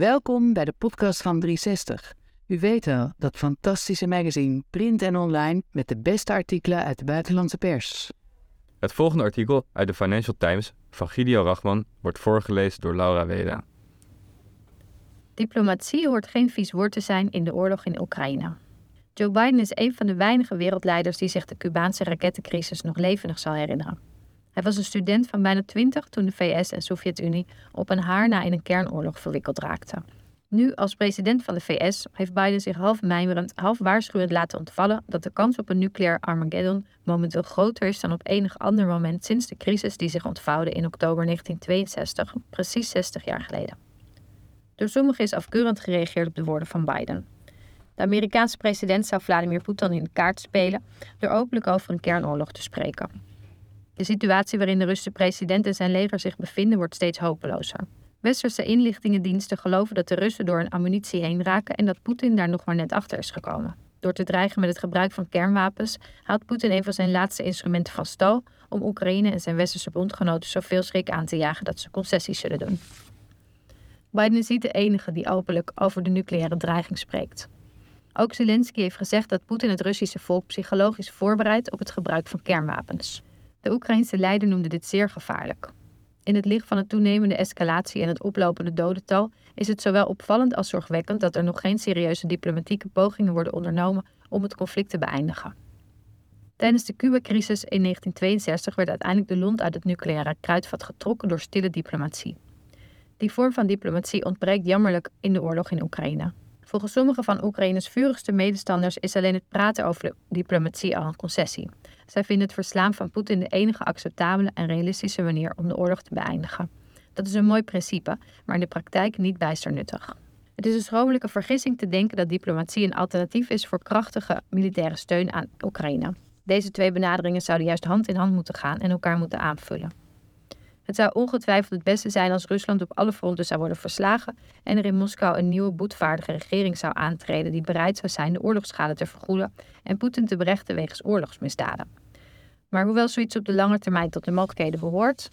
Welkom bij de podcast van 360. U weet wel, dat fantastische magazine, print en online, met de beste artikelen uit de buitenlandse pers. Het volgende artikel uit de Financial Times van Gideon Rachman wordt voorgelezen door Laura Weda. Diplomatie hoort geen vies woord te zijn in de oorlog in Oekraïne. Joe Biden is een van de weinige wereldleiders die zich de Cubaanse rakettencrisis nog levendig zal herinneren. Hij was een student van bijna 20 toen de VS en Sovjet-Unie op een haar na in een kernoorlog verwikkeld raakten. Nu, als president van de VS, heeft Biden zich half mijmerend, half waarschuwend laten ontvallen dat de kans op een nucleair Armageddon momenteel groter is dan op enig ander moment sinds de crisis die zich ontvouwde in oktober 1962, precies 60 jaar geleden. Door sommigen is afkeurend gereageerd op de woorden van Biden. De Amerikaanse president zou Vladimir Poetin in de kaart spelen door openlijk over een kernoorlog te spreken. De situatie waarin de Russische president en zijn leger zich bevinden wordt steeds hopelozer. Westerse inlichtingendiensten geloven dat de Russen door een ammunitie heen raken en dat Poetin daar nog maar net achter is gekomen. Door te dreigen met het gebruik van kernwapens haalt Poetin een van zijn laatste instrumenten van stal om Oekraïne en zijn westerse bondgenoten zoveel schrik aan te jagen dat ze concessies zullen doen. Biden is niet de enige die openlijk over de nucleaire dreiging spreekt. Ook Zelensky heeft gezegd dat Poetin het Russische volk psychologisch voorbereidt op het gebruik van kernwapens. De Oekraïnse leider noemde dit zeer gevaarlijk. In het licht van de toenemende escalatie en het oplopende dodental is het zowel opvallend als zorgwekkend dat er nog geen serieuze diplomatieke pogingen worden ondernomen om het conflict te beëindigen. Tijdens de Cuba-crisis in 1962 werd uiteindelijk de lont uit het nucleaire kruidvat getrokken door stille diplomatie. Die vorm van diplomatie ontbreekt jammerlijk in de oorlog in Oekraïne. Volgens sommige van Oekraïnes vurigste medestanders is alleen het praten over diplomatie al een concessie. Zij vinden het verslaan van Poetin de enige acceptabele en realistische manier om de oorlog te beëindigen. Dat is een mooi principe, maar in de praktijk niet bijster nuttig. Het is een schromelijke vergissing te denken dat diplomatie een alternatief is voor krachtige militaire steun aan Oekraïne. Deze twee benaderingen zouden juist hand in hand moeten gaan en elkaar moeten aanvullen. Het zou ongetwijfeld het beste zijn als Rusland op alle fronten zou worden verslagen en er in Moskou een nieuwe boetvaardige regering zou aantreden die bereid zou zijn de oorlogsschade te vergoeden en Poetin te berechten wegens oorlogsmisdaden. Maar hoewel zoiets op de lange termijn tot de mogelijkheden behoort,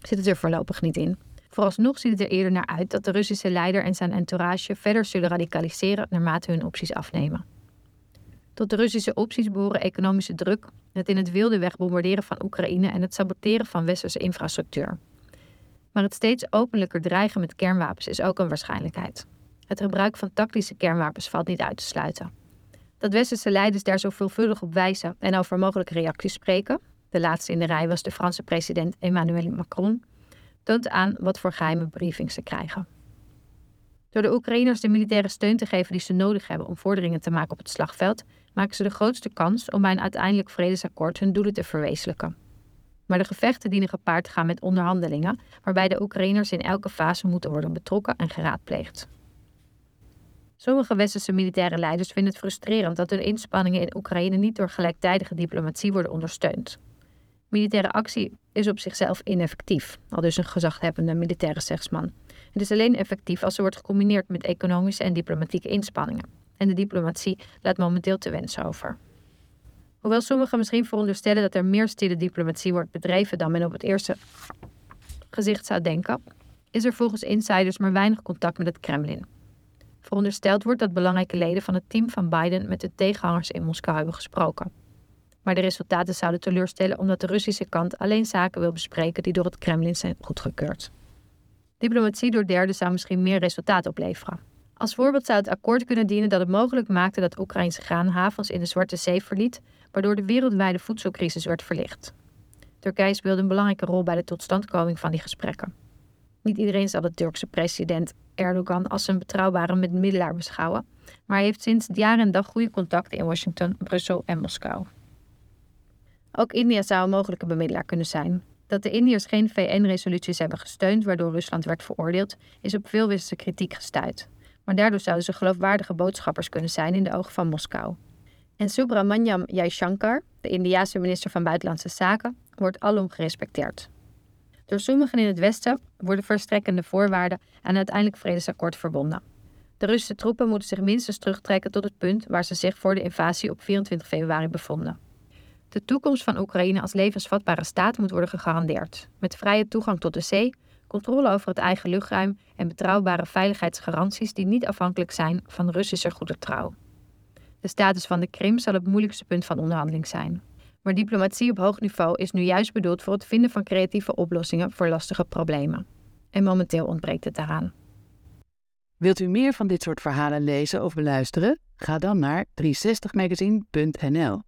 zit het er voorlopig niet in. Vooralsnog ziet het er eerder naar uit dat de Russische leider en zijn entourage verder zullen radicaliseren naarmate hun opties afnemen. Tot de Russische opties behoren economische druk, het in het wilde weg bombarderen van Oekraïne en het saboteren van westerse infrastructuur. Maar het steeds openlijker dreigen met kernwapens is ook een waarschijnlijkheid. Het gebruik van tactische kernwapens valt niet uit te sluiten. Dat westerse leiders daar zo veelvuldig op wijzen en over mogelijke reacties spreken, de laatste in de rij was de Franse president Emmanuel Macron, toont aan wat voor geheime briefings ze krijgen. Door de Oekraïners de militaire steun te geven die ze nodig hebben om vorderingen te maken op het slagveld, maken ze de grootste kans om bij een uiteindelijk vredesakkoord hun doelen te verwezenlijken. Maar de gevechten dienen gepaard te gaan met onderhandelingen, waarbij de Oekraïners in elke fase moeten worden betrokken en geraadpleegd. Sommige westerse militaire leiders vinden het frustrerend dat hun inspanningen in Oekraïne niet door gelijktijdige diplomatie worden ondersteund. Militaire actie is op zichzelf ineffectief, al dus een gezaghebbende militaire zegsman. Het is alleen effectief als ze wordt gecombineerd met economische en diplomatieke inspanningen. En de diplomatie laat momenteel te wensen over. Hoewel sommigen misschien veronderstellen dat er meer stille diplomatie wordt bedreven dan men op het eerste gezicht zou denken, is er volgens insiders maar weinig contact met het Kremlin. Verondersteld wordt dat belangrijke leden van het team van Biden met de tegenhangers in Moskou hebben gesproken. Maar de resultaten zouden teleurstellen omdat de Russische kant alleen zaken wil bespreken die door het Kremlin zijn goedgekeurd. Diplomatie door derden zou misschien meer resultaat opleveren. Als voorbeeld zou het akkoord kunnen dienen dat het mogelijk maakte dat Oekraïnse graanhavens in de Zwarte Zee verliet, waardoor de wereldwijde voedselcrisis werd verlicht. Turkije speelde een belangrijke rol bij de totstandkoming van die gesprekken. Niet iedereen zal de Turkse president Erdogan als een betrouwbare middelaar beschouwen, maar hij heeft sinds jaar en dag goede contacten in Washington, Brussel en Moskou. Ook India zou een mogelijke bemiddelaar kunnen zijn. Dat de Indiërs geen VN-resoluties hebben gesteund waardoor Rusland werd veroordeeld, is op veel westerse kritiek gestuit. Maar daardoor zouden ze geloofwaardige boodschappers kunnen zijn in de ogen van Moskou. En Subramanyam Jaishankar, de Indiase minister van Buitenlandse Zaken, wordt alom gerespecteerd. Door sommigen in het Westen worden verstrekkende voorwaarden aan een uiteindelijk vredesakkoord verbonden. De Russische troepen moeten zich minstens terugtrekken tot het punt waar ze zich voor de invasie op 24 februari bevonden. De toekomst van Oekraïne als levensvatbare staat moet worden gegarandeerd, met vrije toegang tot de zee, controle over het eigen luchtruim en betrouwbare veiligheidsgaranties die niet afhankelijk zijn van Russische goede trouw. De status van de Krim zal het moeilijkste punt van onderhandeling zijn. Maar diplomatie op hoog niveau is nu juist bedoeld voor het vinden van creatieve oplossingen voor lastige problemen. En momenteel ontbreekt het daaraan. Wilt u meer van dit soort verhalen lezen of beluisteren? Ga dan naar 360magazine.nl.